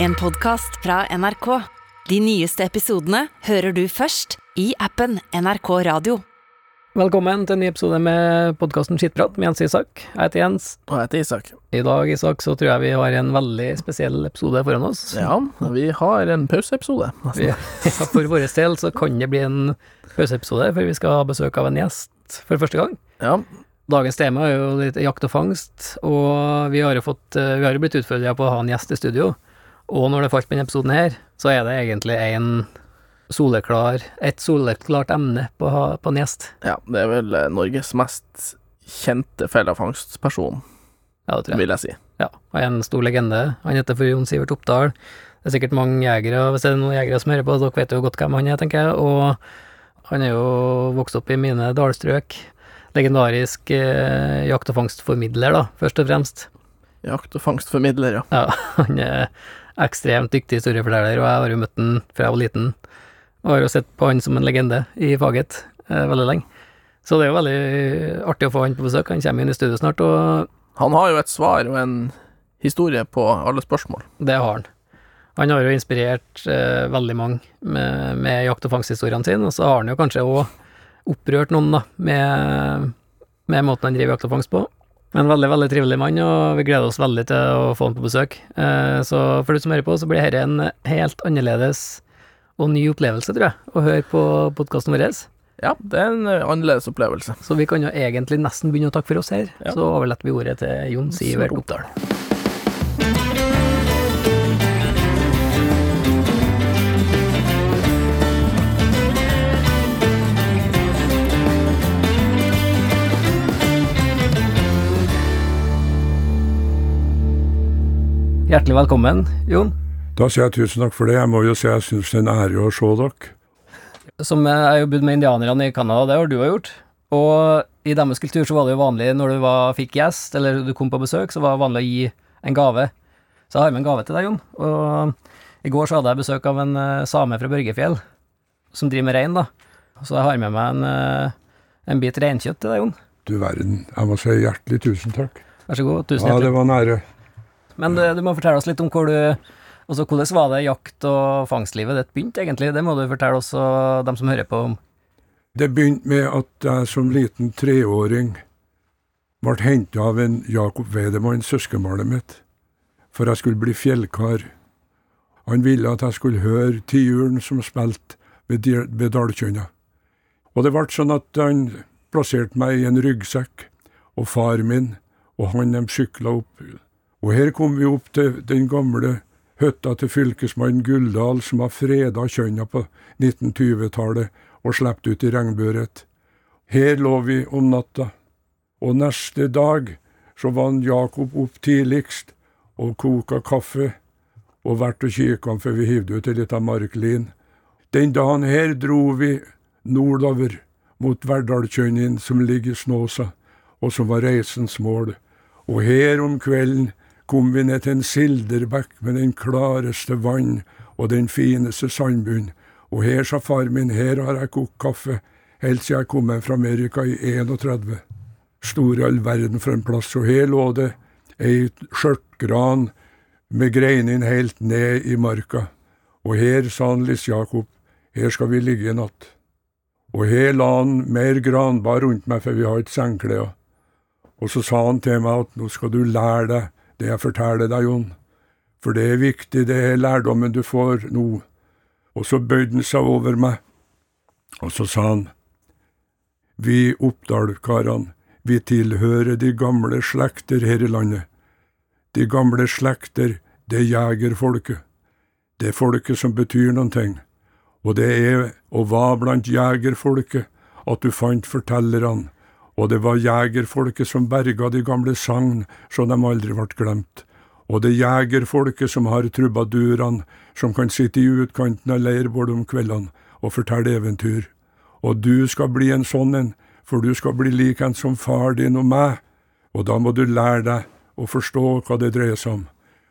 En podkast fra NRK. De nyeste episodene hører du først i appen NRK Radio. Velkommen til en ny episode med podkasten Skittprat med Jens Isak. Jeg heter Jens. Og jeg heter Isak. I dag, Isak, så tror jeg vi har en veldig spesiell episode foran oss. Ja, vi har en pauseepisode. Ja, for vår del så kan det bli en pauseepisode, for vi skal ha besøk av en gjest for første gang. Ja, Dagens tema er jo litt jakt og fangst, og vi har jo fått eh, Vi har jo blitt utfordra på å ha en gjest i studio, og når det falt på denne episoden her, så er det egentlig en soleklar Et soleklart emne på, på en gjest. ja, det er vel eh, Norges mest kjente fellefangstperson, Ja, det tror jeg. vil jeg si. Ja, han er en stor legende. Han heter for Jon Sivert Oppdal. Det er sikkert mange jegere, hvis det er noen jegere som hører på, dere vet jo godt hvem han er, tenker jeg. Og han er jo vokst opp i mine dalstrøk. Legendarisk eh, jakt- og fangstformidler, da, først og fremst. Jakt- og fangstformidler, ja. Ja, han er ekstremt dyktig historieforteller, og jeg har jo møtt han fra jeg var liten. Og har jo sett på han som en legende i faget eh, veldig lenge. Så det er jo veldig artig å få han på besøk. Han kommer inn i studio snart, og Han har jo et svar og en historie på alle spørsmål. Det har han. Han har jo inspirert eh, veldig mange med, med jakt- og fangsthistoriene sine, og så har han jo kanskje òg opprørt noen, da, med, med måten han driver jakt og fangst på. En veldig, veldig trivelig mann, og vi gleder oss veldig til å få han på besøk. Eh, så for du som hører på, så blir dette en helt annerledes og ny opplevelse, tror jeg, å høre på podkasten vår. Ja, det er en eh, annerledes opplevelse. Så vi kan jo egentlig nesten begynne å takke for oss her. Ja. Så overlater vi ordet til Jon Sivert Oppdal. Hjertelig velkommen, Jon. Da sier jeg tusen takk for det. Jeg må jo si jeg syns det er en ære å se dere. Som jeg har jo bodd med indianerne i Canada, det har du òg gjort. Og i deres kultur så var det jo vanlig når du var, fikk gjest, eller du kom på besøk, så var det vanlig å gi en gave. Så jeg har med en gave til deg, Jon. Og i går så hadde jeg besøk av en eh, same fra Børgefjell, som driver med rein, da. Så jeg har med meg en, eh, en bit reinkjøtt til deg, Jon. Du verden. Jeg må si hjertelig tusen takk. Vær så god. Tusen hjertelig. Ja, det var en ære. Men du, du må fortelle oss litt om hvor du Altså, hvordan var det jakt- og fangstlivet ditt begynte, egentlig? Det må du fortelle oss og dem som hører på om. Det begynte med at jeg som liten treåring ble henta av en Jakob Wedemann, søskenbarnet mitt, for jeg skulle bli fjellkar. Han ville at jeg skulle høre tiuren som spilte ved, ved Dalkjønna. Og det ble sånn at han plasserte meg i en ryggsekk, og far min og han de sykla opp. Og her kom vi opp til den gamle hytta til fylkesmann Guldal, som har freda Kjønna på 1920-tallet og sluppet ut i regnburet. Her lå vi om natta, og neste dag så var Jakob opp tidligst og koka kaffe og vært og kikka før vi hivde ut ei lita marklin. Den dagen her dro vi nordover mot Verdalkjønnen som ligger i Snåsa, og som var reisens mål. Og her om kvelden kom vi ned til en silderbekk med den klareste vann og den fineste sandbunn, Og her, sa far min, her har jeg kokt kaffe helt siden jeg kom hjem fra Amerika i 31. Store all verden for en plass. Og her lå det ei skjørtgran med greinene helt ned i marka. Og her, sa han Liss Jakob, her skal vi ligge i natt. Og her la han mer granbar rundt meg, for vi har ikke sengklær. Og så sa han til meg at nå skal du lære deg det jeg forteller deg, Jon. For det er viktig, det er lærdommen du får nå. Og så bøyde han seg over meg, og så sa han, Vi Oppdal-karene, vi tilhører de gamle slekter her i landet. De gamle slekter, det er jegerfolket. Det er folket som betyr noen ting. Og det er og var blant jegerfolket at du fant fortellerne, og det var jegerfolket som berga de gamle sagn så de aldri ble glemt. Og det er jegerfolket som har trubadurene, som kan sitte i utkanten av leirbålet om kveldene og fortelle eventyr. Og du skal bli en sånn en, for du skal bli lik en som far din og meg, og da må du lære deg å forstå hva det dreier seg om.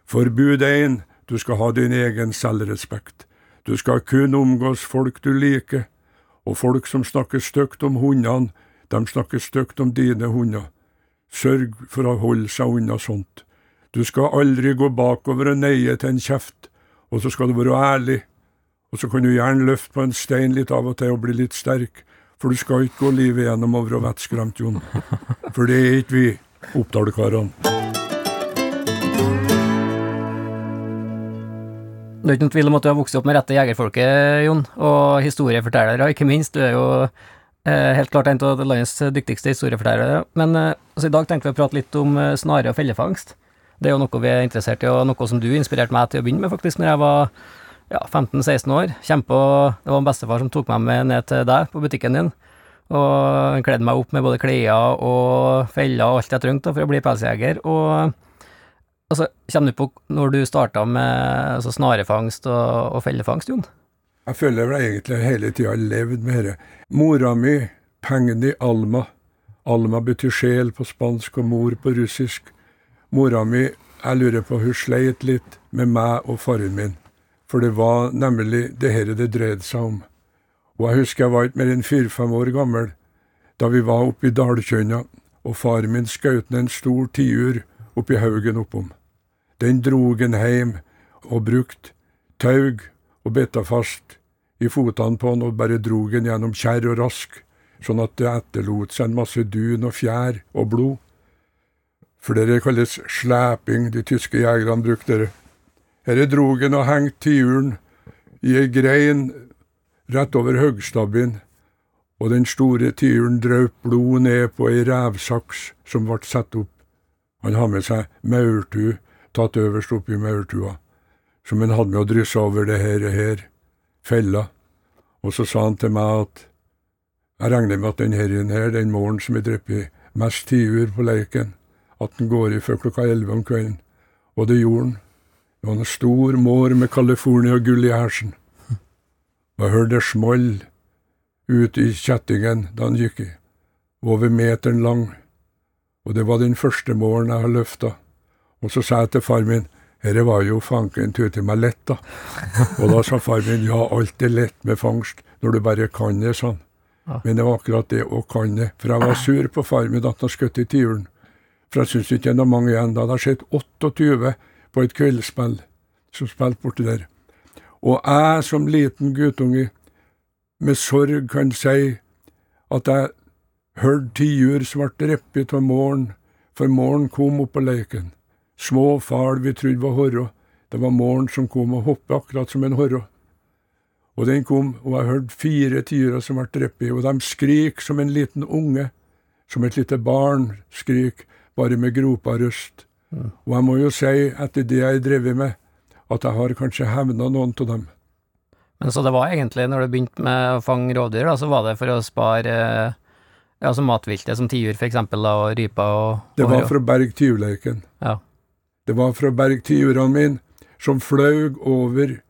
Forbud én, du skal ha din egen selvrespekt. Du skal kun omgås folk du liker, og folk som snakker stygt om hundene, de snakker stygt om dine hunder. Sørg for å holde seg unna sånt. Du skal aldri gå bakover og neie til en kjeft, og så skal du være ærlig, og så kan du gjerne løfte på en stein litt av og til og bli litt sterk, for du skal ikke gå livet gjennom over å være vettskremt, Jon. For det er ikke vi, Oppdal-karene. Det er ikke noen tvil om at du har vokst opp med rette jegerfolket, Jon, og historiefortellere, ikke minst. Du er jo helt klart en av landets dyktigste historiefortellere. Men eh, altså, i dag tenkte vi å prate litt om eh, snare og fellefangst. Det er jo noe vi er interessert i, og noe som du inspirerte meg til å begynne med, faktisk, når jeg var ja, 15-16 år. Kjempe, det var en bestefar som tok meg med ned til deg på butikken din, og han kledde meg opp med både klær og feller og alt jeg trengte for å bli pelsjeger. og Altså, Kommer du på når du starta med altså, snarefangst og, og fellefangst, Jon? Jeg føler jeg egentlig hele tida har levd med dette. Mora mi, Pengni Alma. Alma betyr sjel på spansk og mor på russisk. Mora mi, jeg lurer på, hun sleit litt med meg og faren min. For det var nemlig det her det dreide seg om. Og jeg husker jeg var ikke mer enn fire-fem år gammel da vi var oppe i Dalkjønna, og faren min skjøt ned en stor tiur oppi haugen oppom. Den drog en heim og brukt taug og betta fast i fotene på han og bare drog han gjennom kjerr og rask, sånn at det etterlot seg en masse dun og fjær og blod. For det kalles sleping, de tyske jegerne brukte det. Herre drog han og hengte tiuren i ei grein rett over høgstabben, og den store tiuren draup blod ned på ei revsaks som ble satt opp. Han har med seg maurtue tatt øverst oppi maurtua, som han hadde med å drysse over det her, og her fella, og så sa han til meg at jeg regner med at den herren her, den morgenen som er drept mest tiur på leiken, at den går i før klokka elleve om kvelden, og det gjorde han. Det var en stor mår med California-gull i hersen. Og jeg hørte det small ut i kjettingen da han gikk i, over meteren lang, og det var den første måren jeg har løfta. Og så sa jeg til far min dette var jo fanken tute meg lett, da. Og da sa far min ja, alt er lett med fangst når du bare kan det, sånn. Men det var akkurat det å kan det. For jeg var sur på far min at han skjøt i tiuren. For jeg syns ikke det var mange igjen. Da hadde jeg sett 28 på et kveldsspill som spilte borti der. Og jeg som liten guttunge med sorg kan si at jeg hørte tiur ble drept av morgen, for morgen kom opp på leiken. Små fal vi trodde var horra. Det var morgen som kom og hoppet akkurat som en horra. Og den kom, og jeg hørte fire tiurer som ble drept, og de skrik som en liten unge, som et lite barn skrik, bare med gropa røst. Mm. Og jeg må jo si, etter det jeg har drevet med, at jeg har kanskje hevna noen av dem. Men så det var egentlig, når du begynte med å fange rovdyr, da, så var det for å spare ja, altså matviltet, som tiur da, og ryper og, og Det var for å berge tyvleiken. Ja. Det var fra bergtiurene mine, som flaug over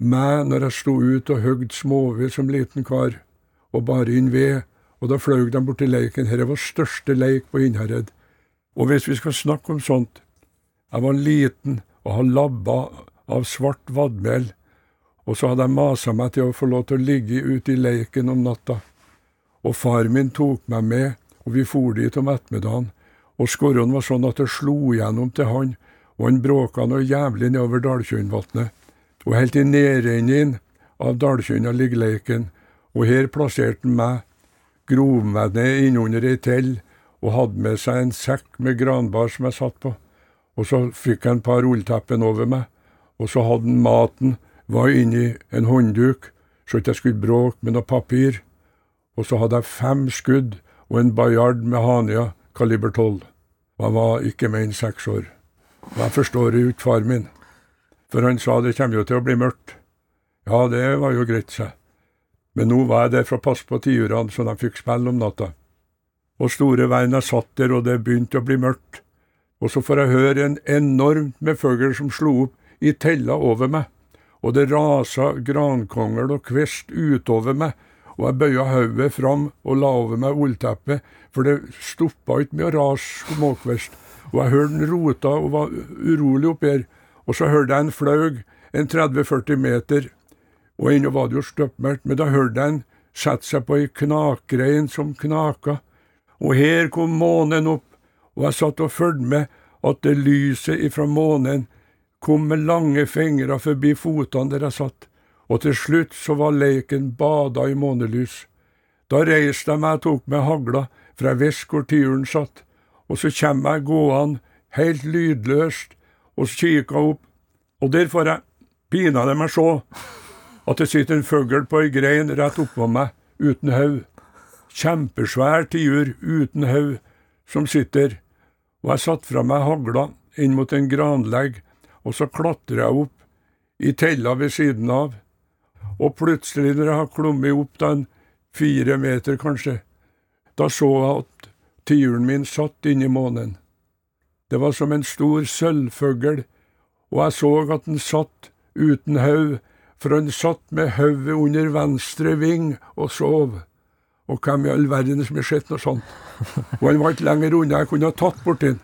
meg når jeg sto ut og høgde småved som liten kar, og bar inn ved, og da flaug de bort til leiken. Dette var største leik på Innherred. Og hvis vi skal snakke om sånt Jeg var liten og hadde labba av svart vadmel, og så hadde jeg masa meg til å få lov til å ligge ute i leiken om natta. Og far min tok meg med, og vi for dit om ettermiddagen, og skorrene var sånn at det slo igjennom til han, og han bråka noe jævlig nedover Dalkjønnvatnet. Og helt i nedrenningen av Dalkjønna ligger leiken, og her plasserte han meg, grov meg ned innunder ei tell, og hadde med seg en sekk med granbar som jeg satt på, og så fikk jeg en par rulleteppen over meg, og så hadde han maten, var inni en håndduk, så ikke jeg skulle bråke med noe papir, og så hadde jeg fem skudd og en bajard med Hania kaliber 12, og jeg var ikke mer enn seks år. Og jeg forstår jo ikke far min, for han sa det kommer jo til å bli mørkt. Ja, det var jo greit, sa Men nå var jeg der for å passe på tiurene, så de fikk spille om natta. Og store veien jeg satt der, og det begynte å bli mørkt. Og så får jeg høre en enormt med fugl som slo opp i tella over meg, og det rasa grankongel og kvist utover meg, og jeg bøya hodet fram og la over meg ullteppet, for det stoppa ikke med å rase småkvist. Og jeg hørte den rota og var urolig oppi her. Og så hørte jeg en flaug en 30-40 meter, og ennå var det jo støppmørkt, men da hørte jeg en sette seg på ei knakrein som knaka. Og her kom månen opp, og jeg satt og fulgte med at det lyset ifra månen kom med lange fingre forbi fotene der jeg satt, og til slutt så var leiken bada i månelys. Da reiste jeg meg og tok med hagla, for jeg visste hvor tyren satt, og så kommer jeg gående, helt lydløst, og kikker opp, og der får jeg pinadø meg se at det sitter en fugl på ei grein rett oppå meg, uten haug. Kjempesvær tiur uten haug, som sitter, og jeg satte fra meg hagla inn mot en granlegg, og så klatrer jeg opp i tella ved siden av, og plutselig når jeg har klummet opp den fire meter kanskje, da så jeg at tiuren min satt inni månen. Det var som en stor sølvfugl, og jeg så at den satt uten haug, for han satt med hodet under venstre ving og sov. Og hvem i all verden som har sett noe sånt? Og han var ikke lenger unna, jeg kunne ha tatt borti han.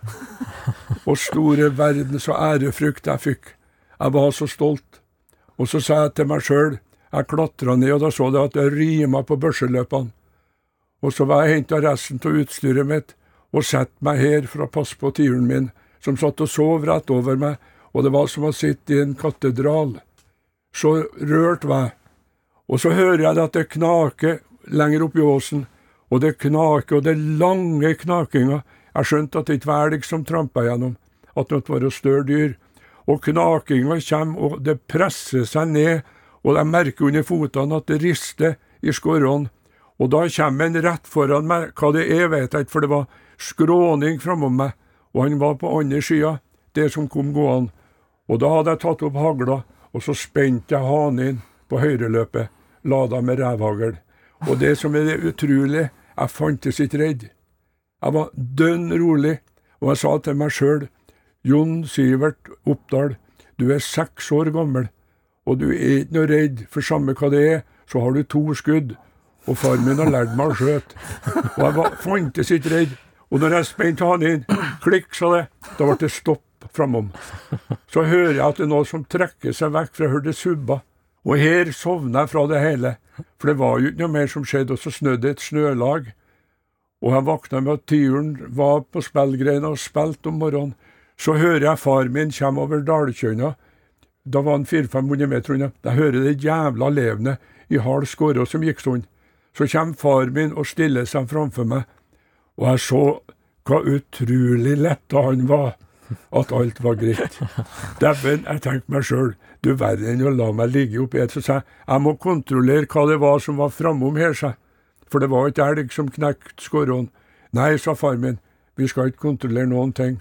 Og store verden, så ærefrykt jeg fikk. Jeg var så stolt. Og så sa jeg til meg sjøl, jeg klatra ned, og da så jeg at det rima på børseløpene. Og så var jeg henta resten av utstyret mitt og satt meg her for å passe på tiuren min, som satt og sov rett over meg, og det var som å sitte i en katedral. Så rørt var jeg. Og så hører jeg at det knaker lenger oppi åsen, og det knaker, og det er lange knakinga. Jeg skjønte at det ikke var elg som trampa gjennom, at det måtte være større dyr. Og knakinga kommer, og det presser seg ned, og jeg merker under fotene at det rister i skårene. Og da kommer en rett foran meg, hva det er vet jeg ikke, for det var skråning framom meg, og han var på andre sida, det som kom gående. Og da hadde jeg tatt opp hagla, og så spente jeg hanen på høyreløpet, lada med revhagl. Og det som er det utrolig, jeg fantes ikke redd. Jeg var dønn rolig, og jeg sa til meg sjøl, Jon Sivert Oppdal, du er seks år gammel, og du er ikke noe redd, for samme hva det er, så har du to skudd. Og far min har lært meg å skjøte. Og jeg var, fantes ikke redd. Og når jeg spente han inn, klikk, sa det, da ble det stopp framom. Så hører jeg at det er noe som trekker seg vekk, for jeg hørte subba. Og her sovna jeg fra det hele, for det var jo ikke noe mer som skjedde, og så snødde det et snølag. Og jeg våkna med at tyren var på spillgreina og spilte om morgenen. Så hører jeg far min komme over dalkjønna, da var han 400-500 meter unna. Jeg hører det jævla levende i hard skåre som gikk sånn. Så kommer far min og stiller seg framfor meg, og jeg så hva utrolig letta han var at alt var greit. Dæven, jeg tenkte meg sjøl, du verden å la meg ligge oppi et, så sa jeg, jeg må kontrollere hva det var som var framom her, sa for det var ikke elg som knekte skårene. Nei, sa far min, vi skal ikke kontrollere noen ting.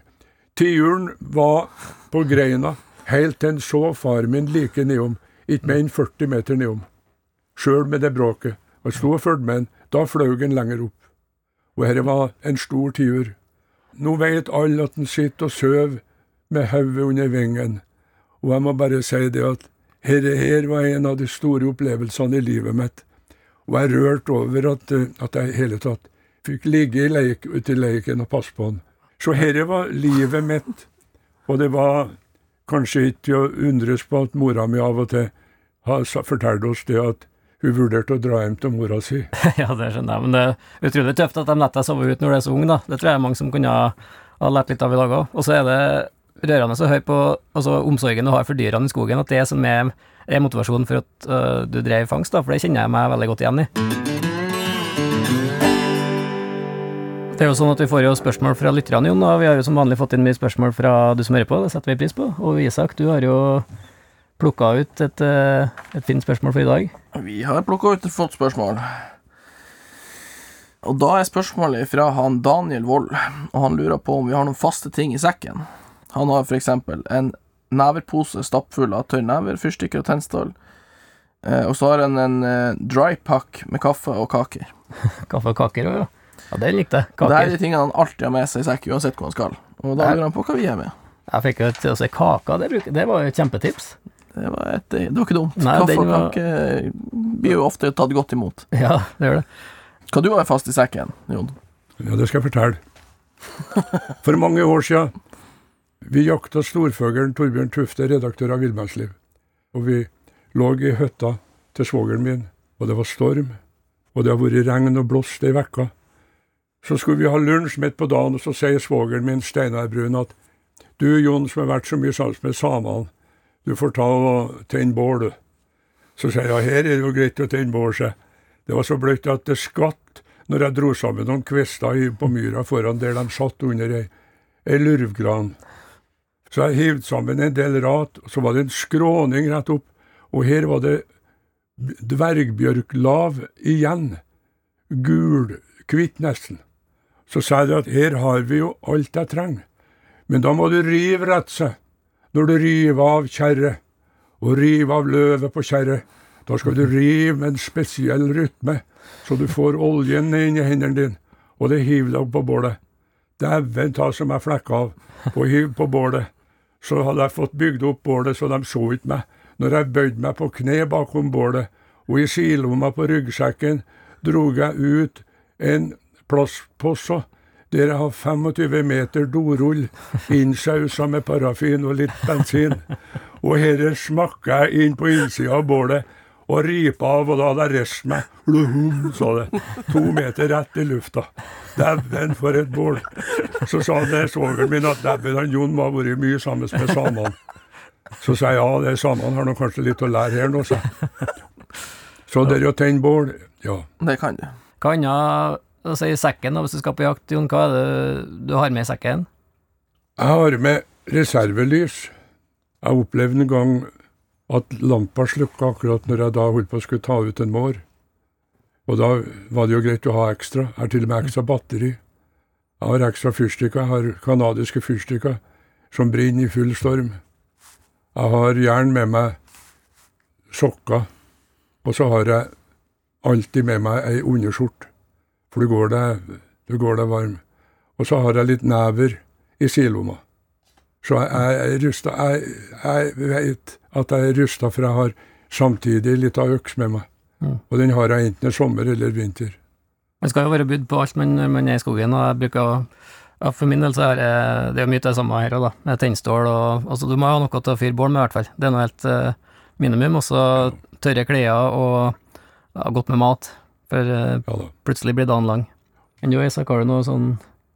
Tiuren var på greina helt til en så far min like nedom, ikke mer enn 40 meter nedom. Sjøl med det bråket. Og sto og fulgte med. Da fløy han lenger opp. Og dette var en stor tiur. Nå veit alle at han sitter og sover med hodet under vingen, og jeg må bare si det at dette her var en av de store opplevelsene i livet mitt, og jeg er rørt over at, at jeg i hele tatt fikk ligge leik, ute i leiken og passe på han. Så dette var livet mitt, og det var kanskje ikke å undres på at mora mi av og til har fortalt oss det at hun vurderte å dra hjem til mora si. ja, det skjønner jeg, men det er utrolig tøft at de lar deg sove ut når du er så ung, da. Det tror jeg er mange som kunne ha lært litt av i dag òg. Og så er det rørende å høre på altså, omsorgen du har for dyrene i skogen, at det som er, er motivasjonen for at uh, du drev fangst, da, for det kjenner jeg meg veldig godt igjen i. Det er jo sånn at Vi får jo spørsmål fra lytterne, Jon. og Vi har jo som vanlig fått inn mye spørsmål fra du som hører på, det setter vi pris på. Og Isak, du har jo plukka ut et, eh, et fint spørsmål for i dag. Vi har plukka ut et flott spørsmål. Og da er spørsmålet fra han Daniel Wold, og han lurer på om vi har noen faste ting i sekken. Han har for eksempel en neverpose stappfull av tørr never, fyrstikker og tennstål. Eh, og så har han en eh, dry pack med kaffe og kaker. kaffe og kaker òg, ja. Ja, det likte jeg. Kaker. Det er de tingene han alltid har med seg i sekk, uansett hvor han skal. Og da lurer han på hva vi er med. Jeg fikk jo til å si kaka, det, det var jo et kjempetips. Det var, et, det var ikke dumt. Nei, Kaffe og var... kake blir jo ofte tatt godt imot. Ja, det gjør det. Hva du har fast i sekken, Jon? Ja, det skal jeg fortelle. For mange år siden vi jakta storfuglen Torbjørn Tufte, redaktør av Villmannsliv. Og vi lå i hytta til svogeren min, og det var storm. Og det har vært regn og blåst ei uke. Så skulle vi ha lunsj midt på dagen, og så sier svogeren min, Steinar Brun, at Du, Jon, som har vært så mye sammen med samene, du får ta og tenne bål, du. Så sier jeg, her er det jo greit å tenne bål, sier Det var så bløtt at det skvatt når jeg dro sammen noen kvister på myra foran der de satt under ei, ei lurvgran. Så jeg hivde sammen en del rat, og så var det en skråning rett opp, og her var det dvergbjørklav igjen. Gul, hvitt nesten. Så sa jeg at her har vi jo alt jeg trenger, men da må du rive rett seg. Når du river av kjerret, og river av løvet på kjerret, da skal du rive med en spesiell rytme, så du får oljen inn i hendene dine, og det hiver deg opp på bålet. Dæven ta som jeg flekka av, og hiv på bålet. Så hadde jeg fått bygd opp bålet så de så ikke meg. Når jeg bøyde meg på kne bakom bålet, og i sidelomma på ryggsekken drog jeg ut en plastposse der jeg har 25 meter dorull innsausa med parafin og litt bensin. Og herre smakka jeg inn på innsida av bålet og ripa av, og da hadde jeg reist meg. Blum, sa det. To meter rett i lufta. Dæven, for et bål. Så sa det svogeren min at dæven, han Jon må ha vært mye sammen med samene. Så sa jeg ja, det samene har nå kanskje litt å lære her nå, sa jeg. Så det å tenne bål, ja. Det kan du. Hva annet altså, i sekken, hvis du skal på jakt, Jon, hva er det du har med i sekken? Jeg har med reservelys. Jeg opplevde en gang at lampa slukka akkurat når jeg da holdt på å skulle ta ut en mår. Og da var det jo greit å ha ekstra. Jeg har til og med ekstra batteri. Jeg har ekstra fyrstikker. Jeg har canadiske fyrstikker som brenner i full storm. Jeg har jern med meg sokker, og så har jeg alltid med meg ei underskjorte, for du går deg, du går deg varm. Og så har jeg litt never i sidelomma. Så jeg, jeg rusta. Jeg, jeg vet at jeg er rusta, for jeg har samtidig litt av øks med meg. Mm. Og den har jeg enten sommer eller vinter. Man skal jo være budd på alt man, man er i skogen, og jeg bruker å ja, For min del så er det, det er mye det samme her òg, da. Med tennstål og Altså, du må ha noe til å fyre bål med, i hvert fall. Det er noe helt uh, minimum. Også tørre klær og ja, godt med mat, for eh, Ja plutselig blir dagen lang. Enn du, Isak, har du noe sånn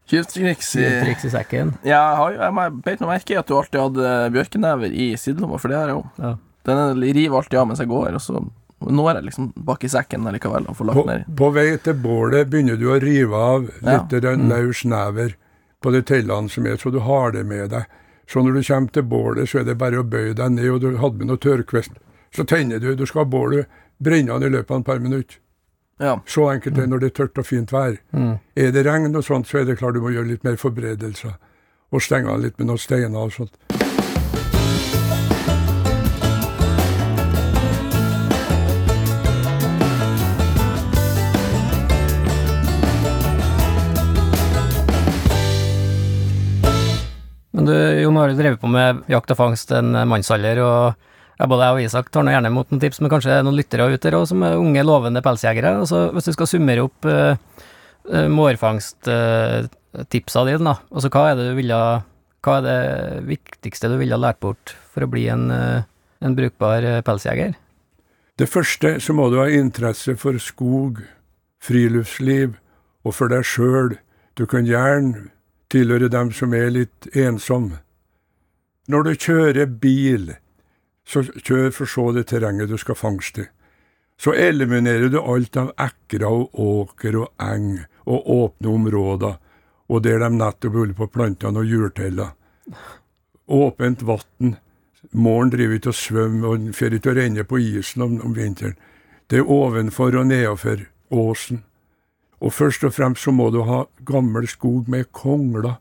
Kysttriks i i sekken? Ja, jeg har jo Jeg beit meg merke i at du alltid hadde bjørkenever i sidelomma, for det har jeg jo. Ja. Den river alltid av mens jeg går, og så når jeg liksom bak i sekken likevel og får På, ned på vei til bålet begynner du å rive av litt ja. løs never på de tellene som er, så du har det med deg. Så når du kommer til bålet, så er det bare å bøye deg ned, og du hadde med noe tørrkvist. Så tenner du. Du skal ha bålet brennende i løpet av et par minutter. Ja. Så enkelt er det når det er tørt og fint vær. Mm. Er det regn og sånt, så er det klart du må gjøre litt mer forberedelser. Og stenge av litt med noen steiner og sånt. Men du, Jon, har du drevet på med jakt og fangst en mannsalder, og ja, både jeg og Isak tar nå gjerne imot noen tips, men kanskje er noen lyttere ute der som er unge, lovende pelsjegere. Altså, hvis du skal summere opp uh, mårfangsttipsa dine, da, altså hva er det du ville Hva er det viktigste du ville lært bort for å bli en, eh, en brukbar pelsjeger? Det første så må du ha interesse for skog, friluftsliv og for deg sjøl. Du kan gjerne tilhøre dem som er litt ensomme. Når du kjører bil, så kjør for så det terrenget du skal fangste. Så eliminerer du alt av ekker og åker og eng og åpne områder, og der de nettopp holder på plantene og hjulteller. Åpent vann. Måren driver ikke og svømmer og får ikke å renne på isen om, om vinteren. Det er ovenfor og nedenfor åsen. Og først og fremst så må du ha gammel skog med kongler.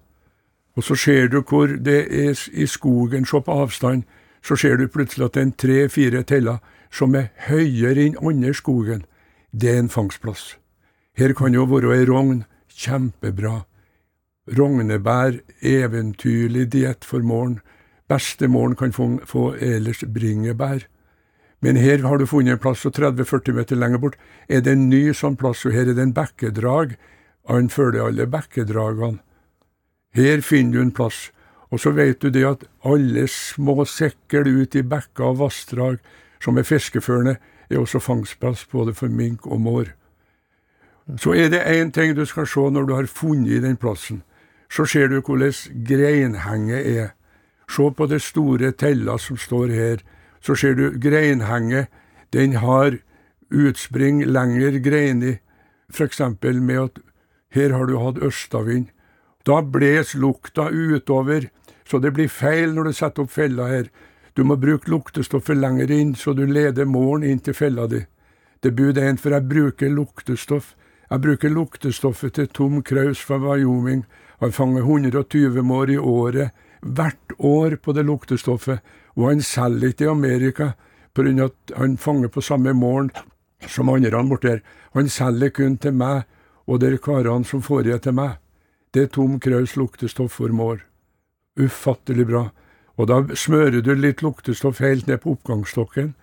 Og så ser du hvor det er i skogen, se på avstand, så ser du plutselig at det er tre-fire teller som er høyere enn andre skogen. Det er en fangstplass. Her kan jo være ei rogn, kjempebra. Rognebær, eventyrlig diett for morgen. Beste morgen kan få, få ellers bringebær. Men her har du funnet en plass, og 30-40 meter lenger bort er det en ny sånn plass, og her er det en bekkedrag. Han følger alle bekkedragene. Her finner du en plass, og så vet du det at alle små sekkel ut i bekker og vassdrag som er fiskeførende, er også fangstplass både for mink og mår. Så er det én ting du skal se når du har funnet den plassen. Så ser du hvordan greinhenget er. Se på det store tella som står her. Så ser du greinhenget. Den har utspring lenger greiner, eksempel med at her har du hatt østavind. Da bles lukta utover, så det blir feil når du setter opp fella her. Du må bruke luktestoffet lenger inn, så du leder målen inn til fella di. Det bud én, for jeg bruker luktestoff. Jeg bruker luktestoffet til Tom Kraus fra Wyoming. Han fanger 120 mår i året, hvert år på det luktestoffet, og han selger ikke i Amerika på grunn av at han fanger på samme målen som andre borti her. Han selger kun til meg og de karene som får i til meg. Det er Tom Kraus luktestoff for mår. Ufattelig bra. Og da smører du litt luktestoff helt ned på oppgangsstokken,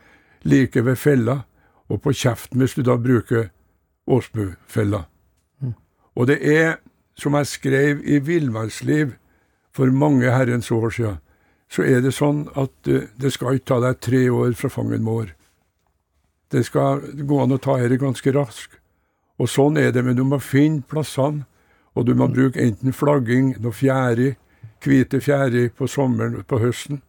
like ved fella, og på kjeften hvis du da bruker åsmufella. Og det er, som jeg skrev i Villmarksliv for mange herrens år siden, så er det sånn at uh, det skal ikke ta deg tre år fra fangen mår. Det skal gå an å ta dette ganske raskt. Og sånn er det, men du må finne plassene, og du må bruke enten flagging, noe fjære, hvite fjære på sommeren og på høsten,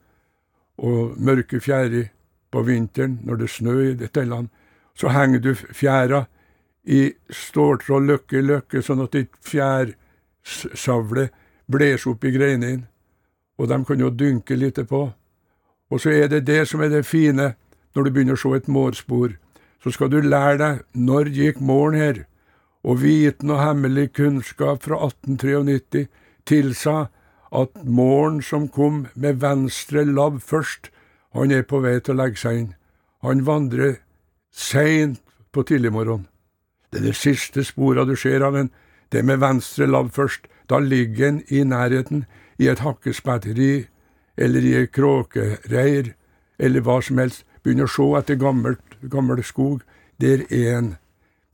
og mørke fjære på vinteren når det snør i dette land. Så henger du fjæra i ståltråd løkke i løkke, sånn at ditt fjærsavle blåser opp i greinene, og de kan jo dynke litt på. Og så er det det som er det fine når du begynner å se et mårspor. Så skal du lære deg når gikk måren her, og viten og hemmelig kunnskap fra 1893 tilsa at måren som kom med venstre labb først, han er på vei til å legge seg inn. Han vandrer seint på tidligmorgenen. Det er det siste sporet du ser av en. Det er med venstre labb først. Da ligger en i nærheten, i et hakkespetteri eller i et kråkereir, eller hva som helst. Begynner å se etter gammelt, gammel skog. Der er en.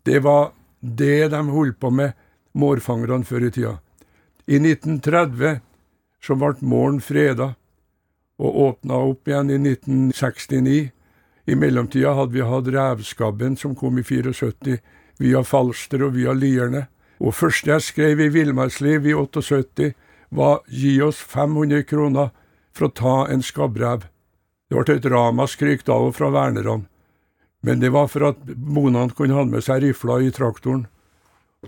Det var det de holdt på med, mårfangerne før i tida. I 1930 så ble morgen freda og åpna opp igjen i 1969. I mellomtida hadde vi hatt revskabben som kom i 74, via Falster og via Lierne. Og første jeg skrev i Villmarksliv i 78, var gi oss 500 kroner for å ta en skabbrev. Det ble et ramaskrik da og fra vernerne. Men det var for at bonene kunne ha med seg rifla i traktoren.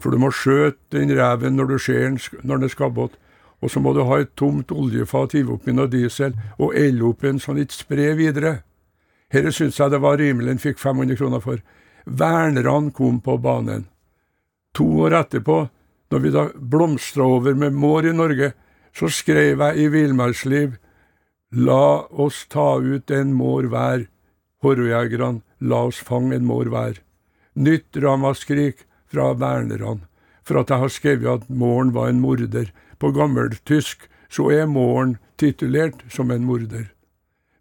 For du må skjøte den reven når du ser den når den er skabbet. Og så må du ha et tomt oljefat, hive oppi noe diesel og elle opp en sånn litt spre videre. Dette syntes jeg det var rimelig, en fikk 500 kroner for. Vernerne kom på banen. To år etterpå, når vi da blomstra over med mår i Norge, så skrev jeg i Villmarksliv La oss ta ut en mår hver, horrojegerne, la oss fange en mår hver. Nytt ramaskrik fra vernerne, for at jeg har skrevet at måren var en morder. På gammeltysk så er måren titulert som en morder.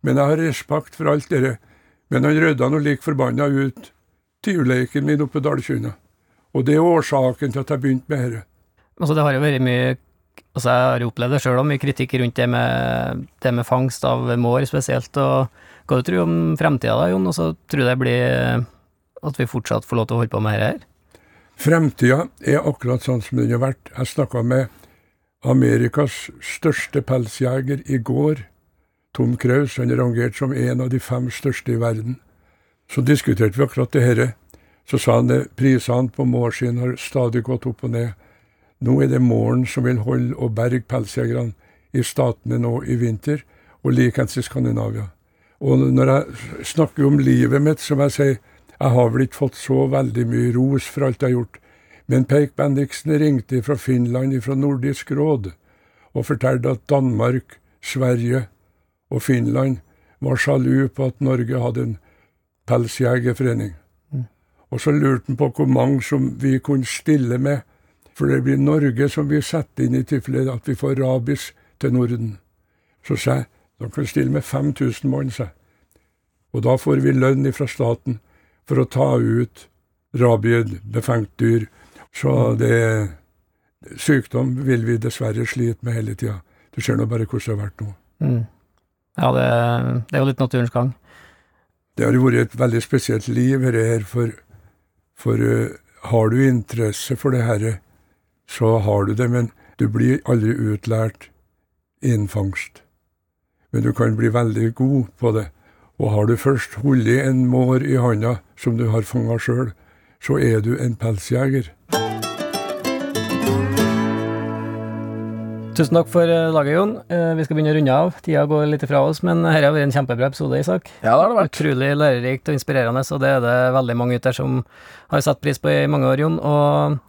Men jeg har respekt for alt dere. Men han rydda nå lik forbanna ut tiurleiken min oppe Dalkynna. Og det er årsaken til at jeg begynte med dette. Altså, det har jo vært mye Altså, jeg har jo opplevd det sjøl òg, mye kritikk rundt det med, det med fangst av mår spesielt. og Hva du tror om fremtida da, Jon? Og så tror du det blir at vi fortsatt får lov til å holde på med dette her? Fremtida er akkurat sånn som den har vært. Jeg snakka med Amerikas største pelsjeger i går. Tom Kraus, han er rangert som en av de fem største i verden. Så diskuterte vi akkurat det herre. Så sa han at prisene på mår sin har stadig gått opp og ned. Nå er det måren som vil holde og berge pelsjegerne i statene nå i vinter, og likeens i Skandinavia. Og når jeg snakker om livet mitt, som jeg sier, jeg har vel ikke fått så veldig mye ros for alt jeg har gjort, men Peik Bendiksen ringte fra Finland, fra Nordisk råd, og fortalte at Danmark, Sverige og Finland var sjalu på at Norge hadde en pelsjegerforening. Mm. Og så lurte han på hvor mange som vi kunne stille med for det blir Norge som vi setter inn i tilfelle at vi får rabies til Norden. Så sa jeg de kan stille med 5000 mann, sa Og da får vi lønn fra staten for å ta ut rabiebefengt dyr. Så det Sykdom vil vi dessverre slite med hele tida. Du ser nå bare hvordan det har vært nå. Mm. Ja, det, det, er jo litt naturens gang. Det har jo vært et veldig spesielt liv her, for, for uh, har du interesse for det herre, så har du det, men du blir aldri utlært innfangst. men du kan bli veldig god på det. Og har du først holdt en mår i handa som du har fanga sjøl, så er du en pelsjeger. Tusen takk for eh, laget, Jon. Eh, Vi skal begynne å runde av. Tida går litt fra oss, men dette har vært en kjempebra episode, Isak. Ja, det har det vært. Utrolig lærerikt og inspirerende, og det er det veldig mange ute der som har satt pris på i mange år, Jon. Og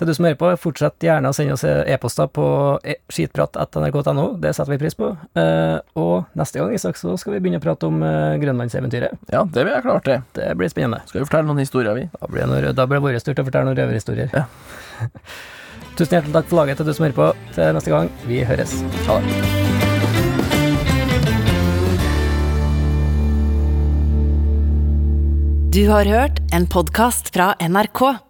til du som hører på, fortsett gjerne å sende oss e-poster på e- skitprat.nrk.no, det setter vi pris på. Eh, Og neste gang, Isak, så skal vi begynne å prate om eh, grønlandseventyret. Ja, det blir jeg klart det. Det blir spennende. Skal vi fortelle noen historier, vi? Da blir det, da blir det vår tur til å fortelle noen røverhistorier. Ja. Tusen hjertelig takk for laget til du som hører på. Til neste gang, vi høres. Ha det. Du har hørt en podkast fra NRK.